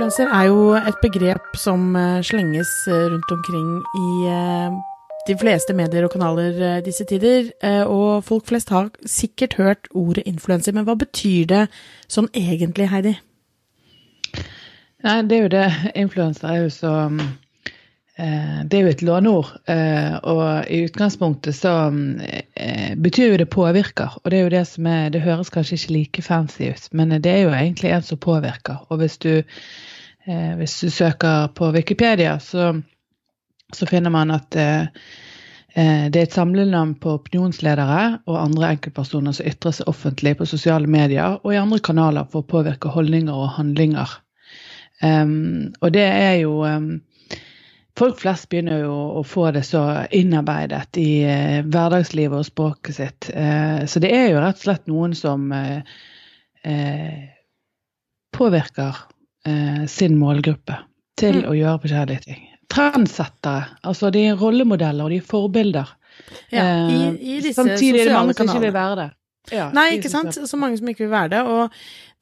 Influenser er jo et begrep som eh, slenges eh, rundt omkring i eh, de fleste medier og kanaler disse tider, og folk flest har sikkert hørt ordet influenser, men hva betyr det sånn egentlig, Heidi? Nei, det er jo det. Influenser er jo så Det er jo et låneord. Og i utgangspunktet så betyr jo det påvirker. Og det er jo det som er Det høres kanskje ikke like fancy ut, men det er jo egentlig en som påvirker. Og hvis du, eh, hvis du søker på Wikipedia, så, så finner man at eh, eh, det er et samlenavn på opinionsledere og andre enkeltpersoner som ytrer seg offentlig på sosiale medier og i andre kanaler for å påvirke holdninger og handlinger. Um, og det er jo um, Folk flest begynner jo å få det så innarbeidet i uh, hverdagslivet og språket sitt. Uh, så det er jo rett og slett noen som uh, påvirker sin målgruppe til Mm. å gjøre forskjellige ting. Trendsettere. Altså de er rollemodeller og de er forbilder. Ja, i, Eh, i disse Samtidig er det mange som ikke vil være det. Ja, Nei, ikke sant? Så mange som ikke vil være det. Og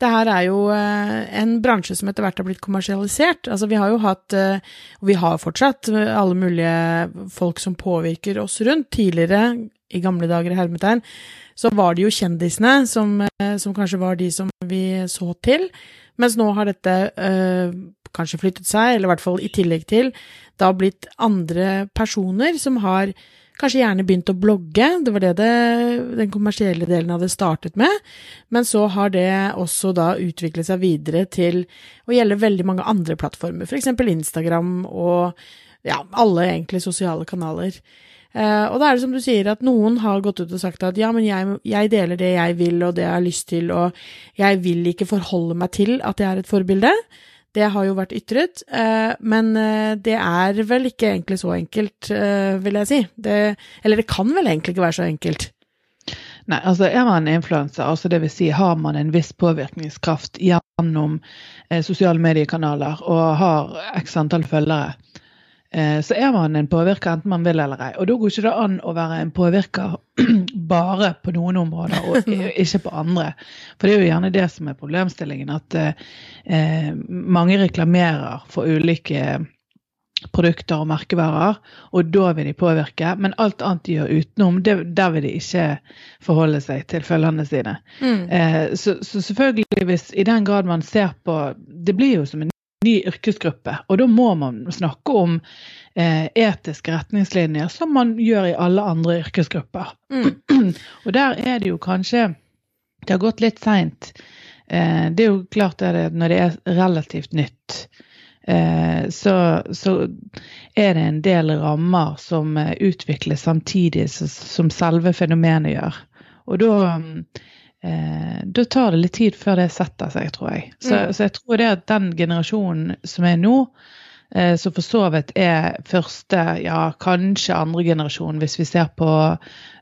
det her er jo eh, en bransje som etter hvert har blitt kommersialisert. Altså vi har jo hatt, eh, og vi har fortsatt, eh, alle mulige folk som påvirker oss rundt. Tidligere, i gamle dager i hermetegn, så var det jo kjendisene som, eh, som kanskje var de som vi så til. Mens nå har dette øh, kanskje flyttet seg, eller i hvert fall i tillegg til, da blitt andre personer som har kanskje gjerne begynt å blogge. Det var det, det den kommersielle delen hadde startet med. Men så har det også da utviklet seg videre til å gjelde veldig mange andre plattformer, f.eks. Instagram og ja, alle egentlig sosiale kanaler. Eh, og da er det som du sier, at noen har gått ut og sagt at ja, men jeg, jeg deler det jeg vil og det jeg har lyst til, og jeg vil ikke forholde meg til at jeg er et forbilde. Det har jo vært ytret, uh, men eh, det er vel ikke egentlig så enkelt, uh, vil jeg si. Det, eller det kan vel egentlig ikke være så enkelt. Nei, altså er man en influenser, altså vil si har man en viss påvirkningskraft gjennom eh, sosiale mediekanaler og har x antall følgere, så er man en påvirker enten man vil eller ei. Og da går ikke det an å være en påvirker bare på noen områder og ikke på andre. For det er jo gjerne det som er problemstillingen, at eh, eh, mange reklamerer for ulike produkter og merkevarer, og da vil de påvirke. Men alt annet de gjør utenom, det, der vil de ikke forholde seg til følgerne sine. Eh, så, så selvfølgelig, hvis i den grad man ser på Det blir jo som en ny yrkesgruppe, og da må man snakke om eh, etiske retningslinjer, som man gjør i alle andre yrkesgrupper. Mm. Og der er det jo kanskje Det har gått litt seint. Eh, det er jo klart det når det er relativt nytt. Eh, så, så er det en del rammer som eh, utvikles samtidig som, som selve fenomenet gjør. Og da eh, da tar det litt tid før det setter seg, tror jeg. Så, Mm. så jeg tror det at den generasjonen som er nå, eh, som for så vidt er første, ja kanskje andre generasjon, hvis vi ser på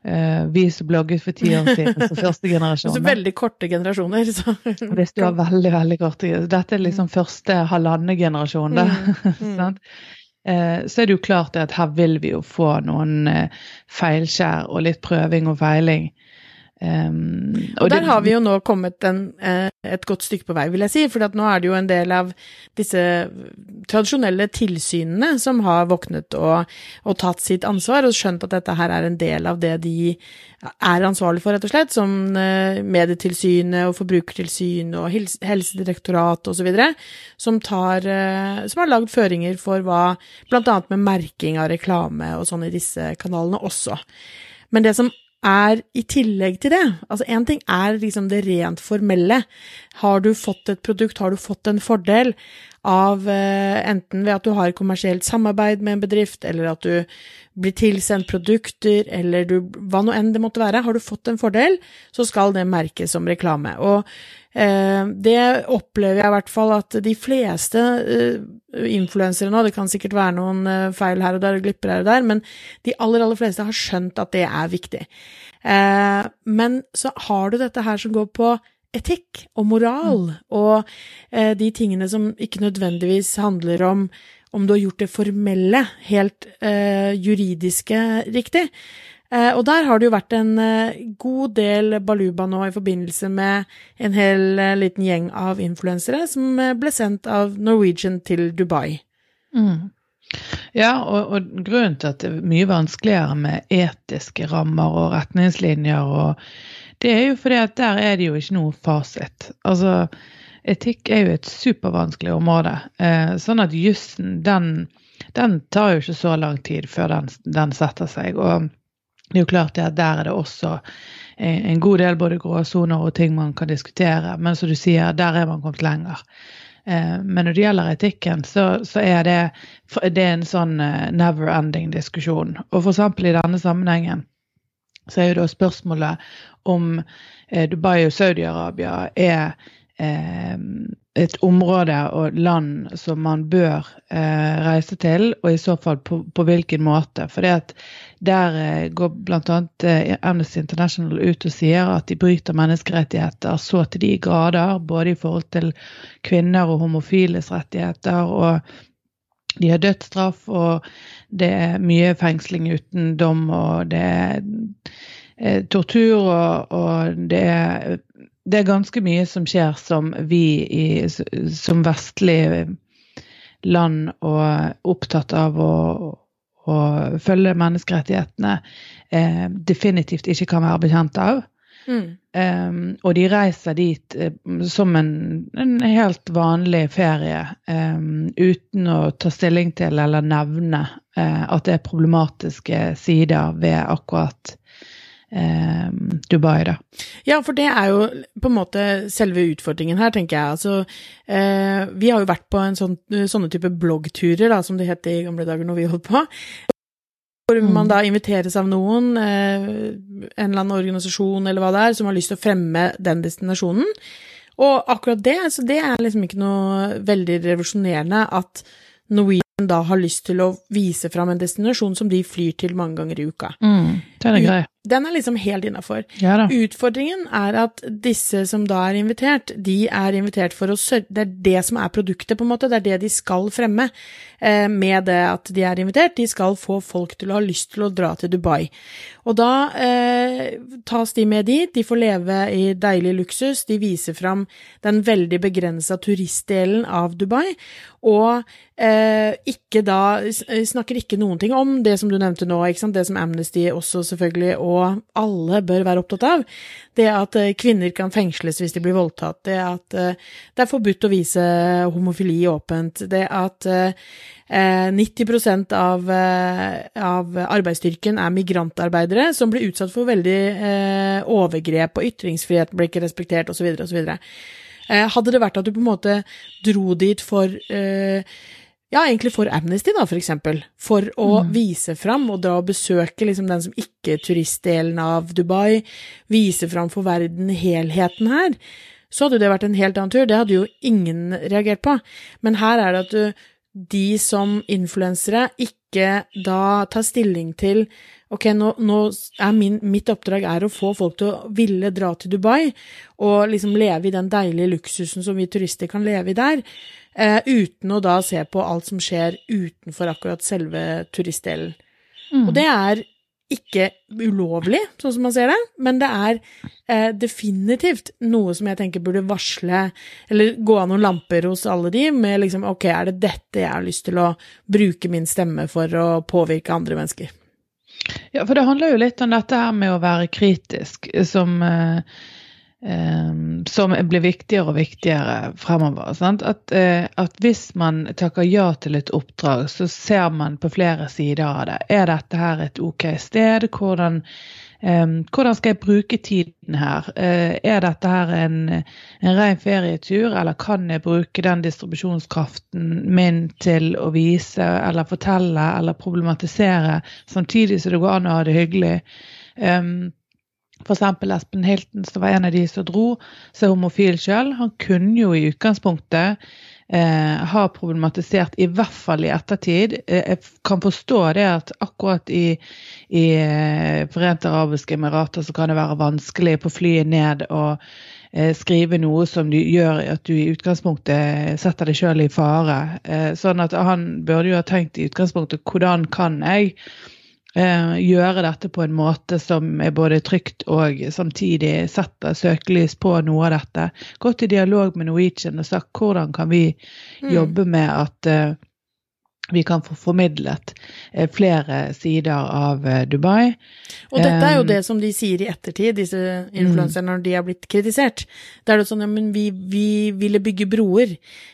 eh, vi som blogget for ti år siden, så første generasjon. Så veldig korte generasjoner. Så. Hvis du har veldig, veldig korte. Dette er liksom første halvannen generasjon, da. Mm, Sant? Eh, Så er det jo klart at her vil vi jo få noen eh, feilskjær og litt prøving og feiling. Um, Og der det- har vi jo nå kommet en, eh, et godt stykke på vei, vil jeg si. For nå er det jo en del av disse tradisjonelle tilsynene som har våknet og, og tatt sitt ansvar og skjønt at dette her er en del av det de er ansvarlig for, rett og slett. Som eh, Medietilsynet og Forbrukertilsyn og Helse- Helsedirektoratet osv. Som, tar, eh, som har lagd føringer for hva Blant annet med merking av reklame og sånn i disse kanalene også. Men det som er i tillegg til det, altså én ting er liksom det rent formelle. Har du fått et produkt, har du fått en fordel av eh, enten ved at du har kommersielt samarbeid med en bedrift, eller at du blir tilsendt produkter, eller du, hva nå enn det måtte være. Har du fått en fordel, så skal det merkes som reklame. Og eh, det opplever jeg i hvert fall at de fleste eh, influensere nå, det kan sikkert være noen eh, feil her og der og glipper her og der, men de aller, aller fleste har skjønt at det er viktig. Eh, men så har du dette her som går på etikk og moral, og eh, de tingene som ikke nødvendigvis handler om om du har gjort det formelle, helt eh, juridiske riktig. Eh, og der har det jo vært en eh, god del baluba nå i forbindelse med en hel eh, liten gjeng av influensere som eh, ble sendt av Norwegian til Dubai. Mm. Ja, og, og, grunnen til at det er mye vanskeligere med etiske rammer og retningslinjer, og det er jo fordi at der er det jo ikke noe fasit. Altså, etikk er jo et supervanskelig område. Eh, sånn at jussen, den, den, tar jo ikke så lang tid før den, den setter seg. og det er jo klart at der er det også en god del både gråsoner og ting man kan diskutere, men som du sier, der er man kommet lenger. Eh, men når det gjelder etikken, så, så er det, det er en sånn eh, never ending diskusjon. Og f.eks. i denne sammenhengen så er jo da spørsmålet om eh, Dubai og Saudi-Arabia er et område og land som man bør reise til, og i så fall på, på hvilken måte. For der eh, går bl.a. Eh, Amnesty International ut og sier at de bryter menneskerettigheter så til de grader, både i forhold til kvinner og homofiles rettigheter. og de har dødsstraff, og det er mye fengsling uten dom, og det er eh, tortur, og, og det, er, det, er, ganske mye som skjer som vi i, som vestlige land og opptatt av å å følge menneskerettighetene eh, definitivt ikke kan være bekjent av. Mm. Um, og de reiser dit uh, som en, en, helt vanlig ferie um, uten å ta stilling til eller nevne uh, at det er problematiske sider ved akkurat um, Dubai. Da. Ja, for det er jo på en måte selve utfordringen her, tenker jeg. Altså, eh, vi har jo vært på en sånn, sånne type bloggturer, da, som det het i gamle dager når vi holdt på. Hvor man mm. da inviteres av noen, eh, en eller annen organisasjon eller hva det er, som har lyst til å fremme den destinasjonen. Og akkurat det, så det er liksom ikke noe veldig revolusjonerende at Norwegian da har lyst til å vise fram en destinasjon som de flyr til mange ganger i uka. Mm, den er grei. Den er liksom helt innafor. Ja, Utfordringen er at disse som da er invitert, de er invitert for å sørge Det er det som er produktet, på en måte. Det er det de skal fremme eh, med det at de er invitert. De skal få folk til å ha lyst til å dra til Dubai. Og da eh, tas de med dit. De får leve i deilig luksus. De viser fram den veldig begrensa turistdelen av Dubai. Og eh, ikke da Snakker ikke noen ting om det som du nevnte nå, det som Amnesty også selvfølgelig og alle bør være opptatt av. Det at eh, kvinner kan fengsles hvis de blir voldtatt, det at eh, det er forbudt å vise homofili åpent, det at 90 eh, av, av arbeidsstyrken er migrantarbeidere som blir utsatt for veldig overgrep, og ytringsfrihet blir ikke respektert, osv., osv. Hadde det vært at du på en måte dro dit for ja, egentlig for Amnesty, da, for eksempel. For å mm. vise fram og dra og besøke liksom den som ikke er turistdelen av Dubai. Vise fram for verden helheten her. Så hadde det vært en helt annen tur. Det hadde jo ingen reagert på. Men her er det at du, de som influensere ikke da tar stilling til Ok, nå, nå er min, mitt oppdrag er å få folk til å ville dra til Dubai og liksom leve i den deilige luksusen som vi turister kan leve i der eh, uten å da se på alt som skjer utenfor akkurat selve turistdelen. Mm. Og det er ikke ulovlig, sånn som man ser det, men det er eh, definitivt noe som jeg tenker burde varsle, eller gå av noen lamper hos alle de, med liksom ok, er det dette jeg har lyst til å bruke min stemme for å påvirke andre mennesker? Ja, for det handler jo litt om dette her med å være kritisk, som eh, som blir viktigere og viktigere fremover. At, uh, at, hvis man takker ja til et oppdrag, så ser man på flere sider av det. Er dette her et ok sted? Hvordan, um, hvordan skal jeg bruke tiden her? Uh, er dette her en, en ren ferietur, eller kan jeg bruke den distribusjonskraften min til å vise eller fortelle eller problematisere, samtidig som det går an å ha det hyggelig? Um, F.eks. Espen Hilton, som var en av de som dro, som er homofil sjøl. Han kunne jo i utgangspunktet eh, ha problematisert, i hvert fall i ettertid. Eh, jeg kan forstå det at akkurat i, i eh, Forente arabiske emirater så kan det være vanskelig på flyet ned og eh, skrive noe som gjør at du i utgangspunktet setter deg sjøl i fare. Eh, sånn at han burde jo ha tenkt i utgangspunktet hvordan kan jeg gjøre dette på en måte som er både trygt og samtidig setter søkelys på noe av dette. Gått i dialog med Norwegian og sagt hvordan kan vi Mm. jobbe med at eh, vi kan få formidlet eh, flere sider av eh, Dubai. Og dette er jo Um, det som de sier i ettertid, disse influenserne, når de har blitt kritisert. Da er det sånn, ja, men vi, vi ville bygge broer.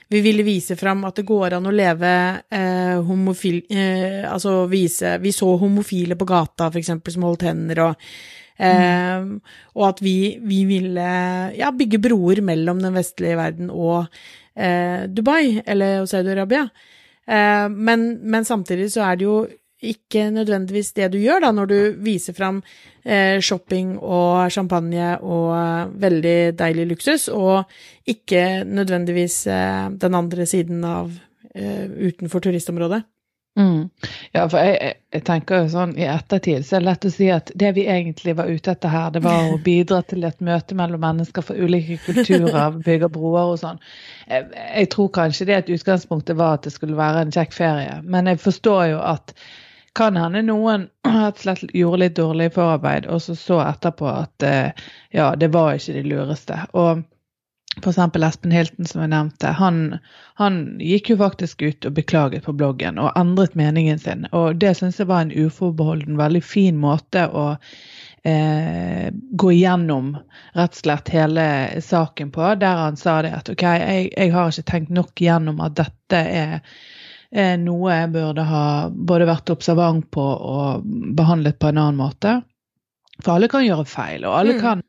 Vi ville vise fram at det går an å leve eh, homofil... Eh, altså vise Vi så homofile på gata, for eksempel, som holdt hender, og eh, Og at vi, vi ville ja, bygge broer mellom den vestlige verden og eh, Dubai, eller Saudi-Arabia. Eh, men, men samtidig så er det jo ikke nødvendigvis det du gjør da, når du viser fram eh, shopping og champagne og eh, veldig deilig luksus, og ikke nødvendigvis den andre siden av utenfor turistområdet. Mm. Ja, for jeg, jeg, tenker jo sånn i ettertid så er det lett å si at det vi egentlig var ute etter her, det var å bidra til et møte mellom mennesker fra ulike kulturer, bygge broer og sånn. Jeg, jeg tror kanskje det at utgangspunktet var at det skulle være en kjekk ferie, men jeg forstår jo at kan hende noen slett gjorde litt dårlig forarbeid, og så så etterpå at eh, ja, det var ikke det lureste. Og eksempel Espen Hilton, som jeg nevnte, han, han gikk jo faktisk ut og beklaget på bloggen og endret meningen sin. Og det syns jeg var en uforbeholden, veldig fin måte å eh, gå igjennom rett og slett hele saken på, der han sa det at OK, jeg, jeg har ikke tenkt nok gjennom at dette er er noe jeg burde ha både vært observant på og behandlet på en annen måte. For alle kan gjøre feil, og alle Mm. kan,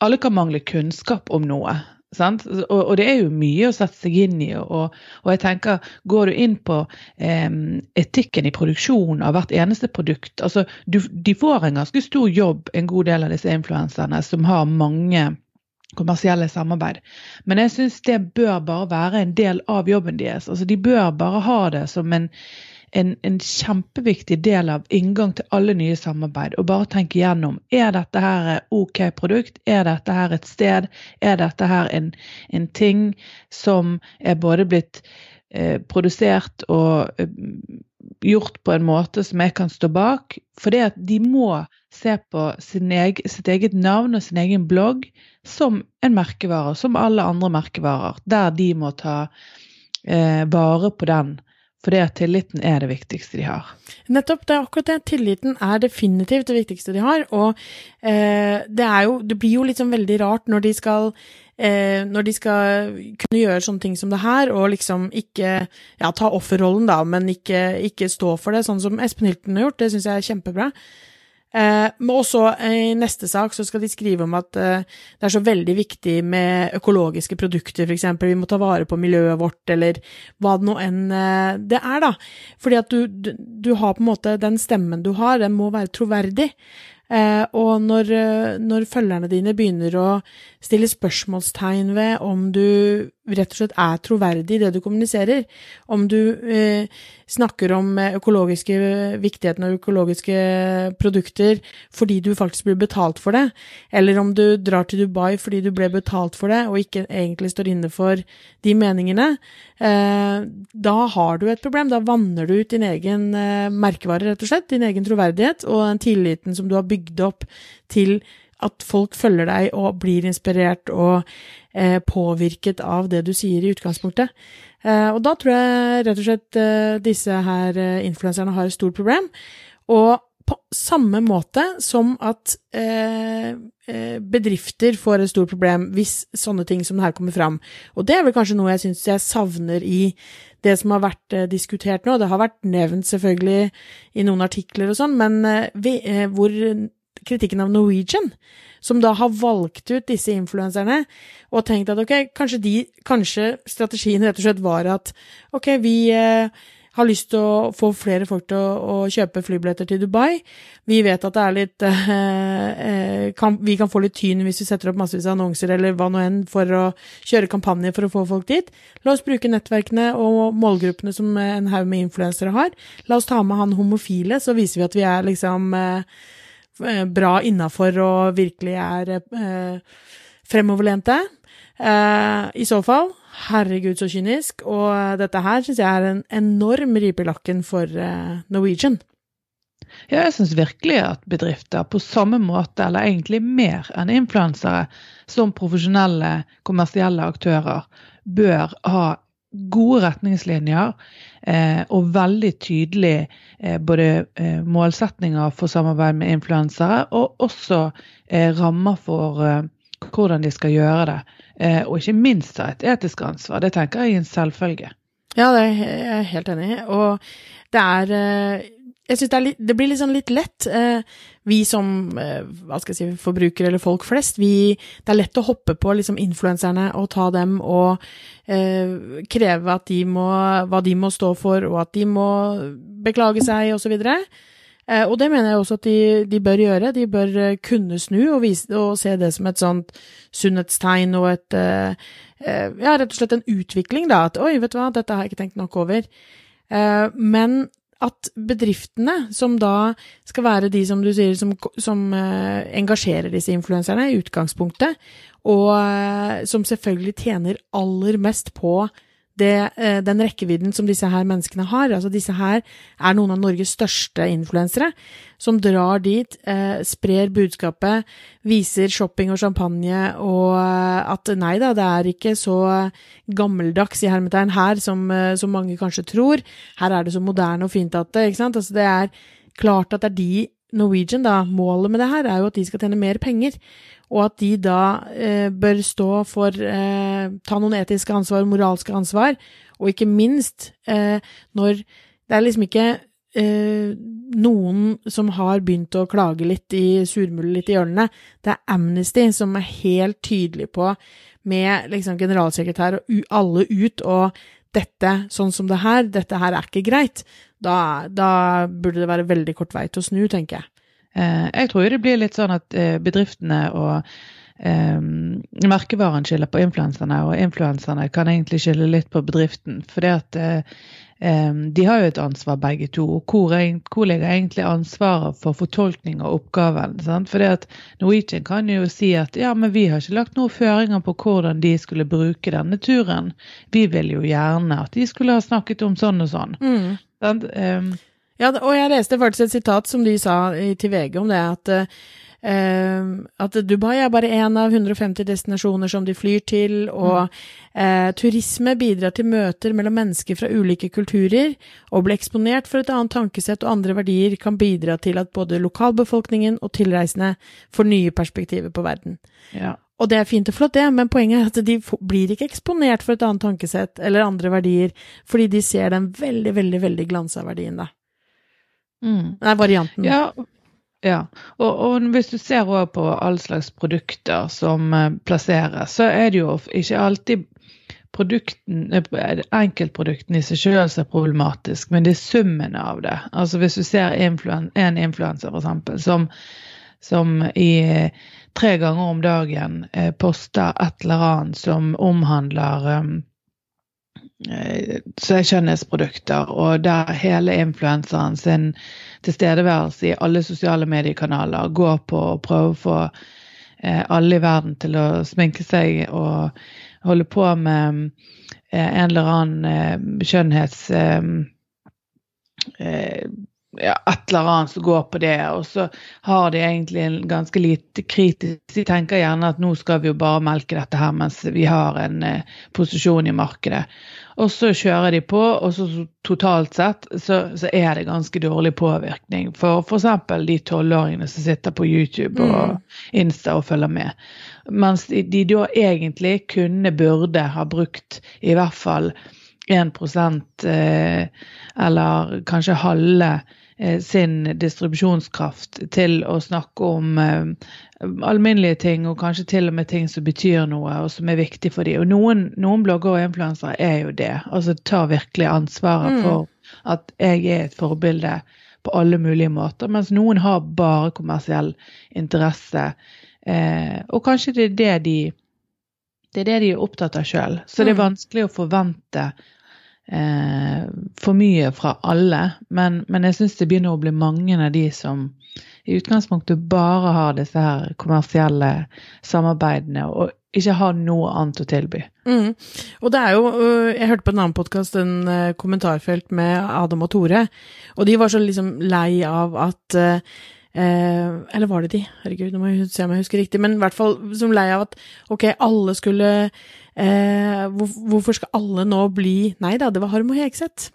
alle kan mangle kunnskap om noe. Og, og det er jo mye å sette seg inn i. Og, og jeg tenker, går du inn på eh, etikken i produksjon av hvert eneste produkt altså du, De får en ganske stor jobb, en god del av disse influenserne, som har mange kommersielle samarbeid. Men jeg syns det bør bare være en del av jobben deres. Altså, de bør bare ha det som en, en, en kjempeviktig del av inngang til alle nye samarbeid. Og bare tenke gjennom er dette her OK produkt, er dette her et sted, er dette her en, en ting som er både blitt eh, produsert og eh, gjort på en måte som jeg kan stå bak. For det at de må se på egen, sitt eget navn og sin egen blogg som en merkevare, som alle andre merkevarer, der de må ta eh, vare på den. For det at tilliten er det viktigste de har. Nettopp, det er akkurat det. Tilliten er definitivt det viktigste de har. Og eh, det jo Det blir jo liksom veldig rart når de skal eh, når de skal kunne gjøre sånne ting som det her, og liksom ikke ja, ta offerrollen, da, men ikke, ikke stå for det, sånn som Espen Hilton har gjort. Det syns jeg er kjempebra. Eh, men også eh, i neste sak så skal de skrive om at eh, det er så veldig viktig med økologiske produkter, f.eks. Vi må ta vare på miljøet vårt, eller hva det nå enn det er, da. Fordi at du, du, har på en måte Den stemmen du har, den må være troverdig. Og når, når følgerne dine begynner å stille spørsmålstegn ved om du rett og slett er troverdig i det du kommuniserer, om du eh, snakker om eh, økologiske, viktigheten av økologiske produkter fordi du faktisk blir betalt for det, eller om du drar til Dubai fordi du ble betalt for det og ikke egentlig står inne for de meningene, eh, da har du et problem. Da vanner du ut din egen eh, merkevare, rett og slett, din egen troverdighet og den tilliten som du har bygd opp til at folk følger deg og blir inspirert og eh, påvirket av det du sier i utgangspunktet. Eh, og da tror jeg rett og slett eh, disse her eh, influenserne har et stort problem. Og på samme måte som at eh, eh, bedrifter får et stort problem hvis sånne ting som det her kommer fram. Og det er vel kanskje noe jeg syns jeg savner i det som har vært diskutert nå. Det har vært nevnt selvfølgelig i noen artikler og sånn, men hvor kritikken av Norwegian, som da har valgt ut disse influenserne og tenkt at ok, kanskje, de, kanskje strategien rett og slett var at ok, vi eh, har lyst til å få flere folk til å, å kjøpe flybilletter til Dubai. Vi vet at det er litt eh, eh, kan, Vi kan få litt tyn hvis vi setter opp massevis av annonser eller hva nå enn for å kjøre kampanjer for å få folk dit. La oss bruke nettverkene og målgruppene som en haug med influensere har. La oss ta med han homofile, så viser vi at vi er liksom eh, bra innafor og virkelig er eh, fremoverlente. Eh, I så fall, herregud så kynisk. Og dette her syns jeg er en enorm ripe i lakken for eh, Norwegian. Ja, jeg syns virkelig at bedrifter på samme måte, eller egentlig mer enn influensere, som profesjonelle kommersielle aktører, bør ha gode retningslinjer eh, og veldig tydelig eh, både eh, målsetninger for samarbeid med influensere, og også eh, rammer for eh, hvordan de skal gjøre det. Eh, og ikke minst et etisk ansvar. Det tenker jeg er en selvfølge. Ja, det er jeg helt enig i. Og det er jeg syns det, det, blir liksom litt lett. Eh, vi som eh, hva skal jeg si, forbrukere eller folk flest, vi, det er lett å hoppe på liksom influenserne og ta dem og eh, kreve at de må, hva de må stå for, og at de må beklage seg, osv. Eh, og det mener jeg også at de, de, bør gjøre. De bør eh, kunne snu og, vise, og se det som et sånt sunnhetstegn og et eh, Ja, rett og slett en utvikling, da. At oi, vet du hva, dette har jeg ikke tenkt nok over. Men at bedriftene, som da skal være de som du sier, som, som uh, engasjerer disse influenserne i utgangspunktet, og uh, som selvfølgelig tjener aller mest på det, eh, den rekkevidden som disse her menneskene har. Altså disse her er noen av Norges største influensere, som drar dit, eh, sprer budskapet, viser shopping og champagne, og eh, at nei da, det er ikke så gammeldags i hermetegn her som, som mange kanskje tror. Her er det så moderne og fint at det, ikke sant. Altså det er klart at det er de Norwegian, da, målet med det her er jo at de skal tjene mer penger og at de da eh, bør stå for eh, Ta noen etiske ansvar, moralske ansvar, og ikke minst eh, når Det er liksom ikke eh, noen som har begynt å klage litt i surmulet litt i hjørnene. Det er Amnesty som er helt tydelig på, med liksom generalsekretær og alle ut, og dette, sånn som det her, dette her er ikke greit. Da, da burde det være veldig kort vei til å snu, tenker jeg. Eh, jeg tror det blir litt sånn at eh, bedriftene og Um, merkevaren skylder på influenserne, og influenserne kan egentlig skylde litt på bedriften. For uh, um, de har jo et ansvar begge to. og Hvor, hvor ligger egentlig ansvaret for fortolkning av oppgaven? Sant? For at Norwegian kan jo si at ja, men vi har ikke lagt noen føringer på hvordan de skulle bruke denne turen. Vi vil jo gjerne at de skulle ha snakket om sånn og sånn. Mm. Um, ja, og jeg leste faktisk et sitat som de sa til VG om det, at Uh, at Dubai er bare én av 150 destinasjoner som de flyr til, og mm. turisme bidrar til møter mellom mennesker fra ulike kulturer. Å bli eksponert for et annet tankesett og andre verdier kan bidra til at både lokalbefolkningen og tilreisende får nye perspektiver på verden. Ja. Og det er fint og flott, det, men poenget er at de blir ikke eksponert for et annet tankesett eller andre verdier, fordi de ser den veldig, veldig, veldig glansa verdien, da. Mm. Er varianten. Ja, ja. Og, og, hvis du ser òg på all slags produkter som uh, plasseres, så er det jo ikke alltid produkten, eh, enkeltprodukten i seg selv som er problematisk, men det er summen av det. Altså Hvis du ser en influenser f.eks. Som, som i tre ganger om dagen eh, poster et eller annet som omhandler um, Eh, skjønnhetsprodukter, og der hele influenseren sin tilstedeværelse i alle sosiale mediekanaler går på å prøve å få eh, alle i verden til å sminke seg og holde på med eh, en eller annen skjønnhets ja, et eller annet som går på det, og så har de egentlig en ganske lite kritisk De tenker gjerne at nå skal vi jo bare melke dette her mens vi har en eh, posisjon i markedet. Og så kjører de på, og så totalt sett så, så er det ganske dårlig påvirkning for f.eks. de tolvåringene som sitter på YouTube og mm. Insta og følger med. Mens de, de da egentlig kunne, burde ha brukt i hvert fall 1 eh, eller kanskje halve sin distribusjonskraft til å snakke om eh, alminnelige ting, og kanskje til og med ting som betyr noe, og som er viktig for dem. Og noen, noen blogger og influensere er jo det. Altså tar virkelig ansvaret mm. for at jeg er et forbilde på alle mulige måter, mens noen har bare kommersiell interesse. Eh, og kanskje det er det de det er det de er opptatt av sjøl. Så det er mm. vanskelig å forvente eh, for mye fra alle. Men, men jeg syns det begynner å bli mange av de som i utgangspunktet bare har disse her kommersielle samarbeidene, og ikke har noe annet å tilby. Mm. Og det er jo Jeg hørte på en annen podkast, en kommentarfelt med Adam og Tore, og de var så liksom lei av at Uh, eller var det de? Herregud, nå må jeg se om jeg husker riktig. Men i hvert fall som lei av at ok, alle skulle uh, hvor, Hvorfor skal alle nå bli Nei da, det var Harmo Hegseth.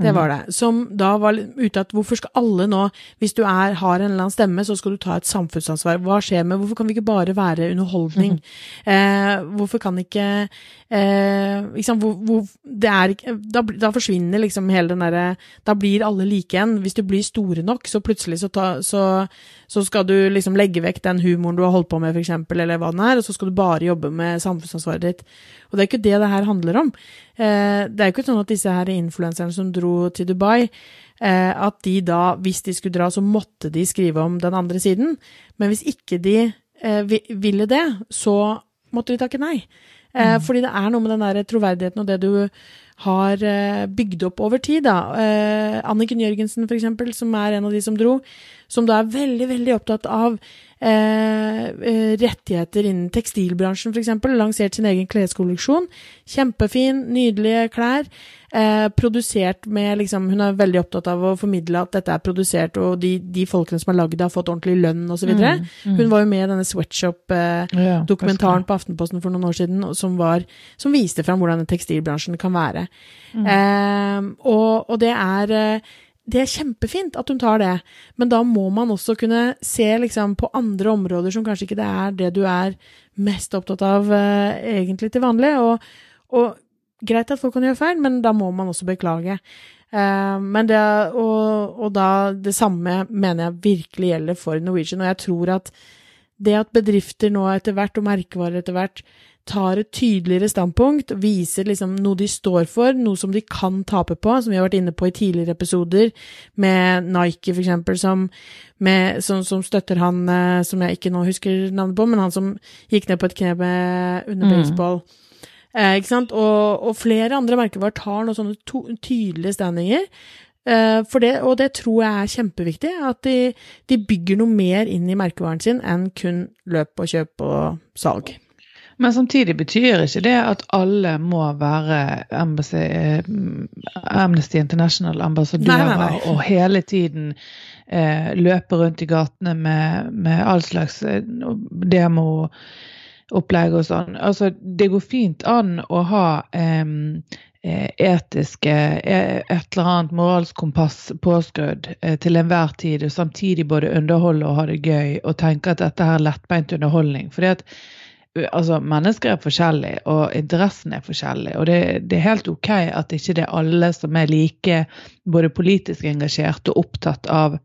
Det Mhm. var det. Som da var ute at hvorfor skal alle nå, hvis du er, har en eller annen stemme, så skal du ta et samfunnsansvar. Hva skjer med Hvorfor kan vi ikke bare være underholdning? eh, hvorfor kan ikke eh, liksom, hvor, hvor, det er da, da forsvinner liksom hele den derre Da blir alle like igjen. Hvis du blir store nok, så plutselig så, ta, så, så skal du liksom legge vekk den humoren du har holdt på med, eksempel, eller hva den er, og så skal du bare jobbe med samfunnsansvaret ditt. Og det er ikke det det her handler om. Eh, det er jo ikke sånn at disse her influenserne som dro til Dubai, eh, at de da, hvis de skulle dra, så måtte de skrive om den andre siden. Men hvis ikke de eh, ville det, så måtte de takke nei. Eh, Fordi det er noe med den der troverdigheten og det du har eh, bygd opp over tid. da. Eh, Anniken Jørgensen, eksempel, som er en av de som dro, som da er veldig, veldig opptatt av eh, eh, rettigheter innen tekstilbransjen, eksempel. Lansert sin egen kleskolleksjon. Kjempefin, nydelige klær. Eh, produsert med liksom Hun er veldig opptatt av å formidle at dette er produsert, og de, de folkene som har lagd det, har fått ordentlig lønn, osv. Mm, mm. Hun var jo med i denne Sweatshop. Eh, Ja, dokumentaren på Aftenposten for noen år siden som, var, som viste fram hvordan tekstilbransjen kan være. Eh, og, og det er eh, det er kjempefint at hun tar det, men da må man også kunne se liksom, på andre områder som kanskje ikke det er det du er mest opptatt av eh, egentlig til vanlig. Og, og greit at folk kan gjøre feil, men da må man også beklage. Eh, men det, og, og da det samme mener jeg virkelig gjelder for Norwegian, og jeg tror at det at bedrifter nå etter hvert, og merkevarer etter hvert, tar et tydeligere standpunkt, viser liksom noe de står for, noe som de kan tape på, som vi har vært inne på i tidligere episoder, med Nike for eksempel, som, med, som, som støtter han eh, som jeg ikke nå husker navnet på, men han som gikk ned på et kne under Mm. baseball. Eh, ikke sant? Og, og flere andre merkevarer tar noen sånne to, tydelige standinger. Eh, for det, og det tror jeg er kjempeviktig, at de, de bygger noe mer inn i merkevaren sin enn kun løp og kjøp og salg. Men samtidig betyr ikke det at alle må være Embassy, eh, Amnesty International-ambassadører og hele tiden eh, løpe rundt i gatene med, med all slags eh, demoopplegg og sånn. Altså, det går fint an å ha eh, etiske eh, et eller annet moralsk kompass påskrudd eh, til enhver tid, og samtidig både underholde og ha det gøy og tenke at dette er lettbeint underholdning. Fordi at altså, mennesker er forskjellige, og interessen er forskjellig. Og det, det er helt ok at ikke det er alle som er like både politisk engasjert og opptatt av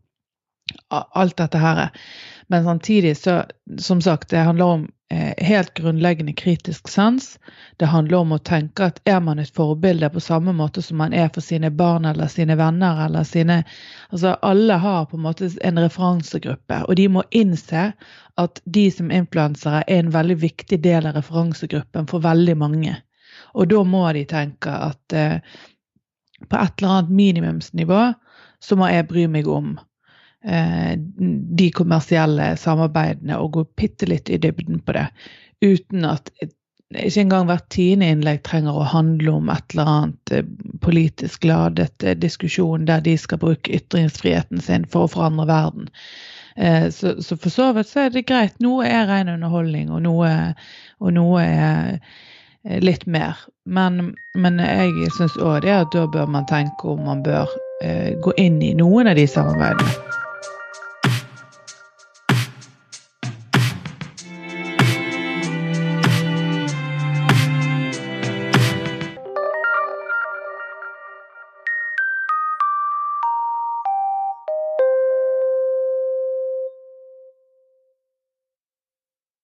alt dette her. Men samtidig så, som sagt, det handler om eh, helt grunnleggende kritisk sans. Det handler om å tenke at er man et forbilde på samme måte som man er for sine barn eller sine venner eller sine Altså alle har på en måte en referansegruppe, og de må innse at de som influensere er en veldig viktig del av referansegruppen for veldig mange. Og da må de tenke at eh, på et eller annet minimumsnivå så må jeg bry meg om de kommersielle samarbeidene og gå bitte litt i dybden på det. Uten at ikke engang hvert tiende innlegg trenger å handle om et eller annet eh, politisk ladet eh, diskusjon der de skal bruke ytringsfriheten sin for å forandre verden. Eh, Så, for så vidt så er det greit. Noe er ren underholdning, og noe, og noe er eh, litt mer. Men, men jeg syns òg det at da bør man tenke om man bør eh, gå inn i noen av de samarbeidene.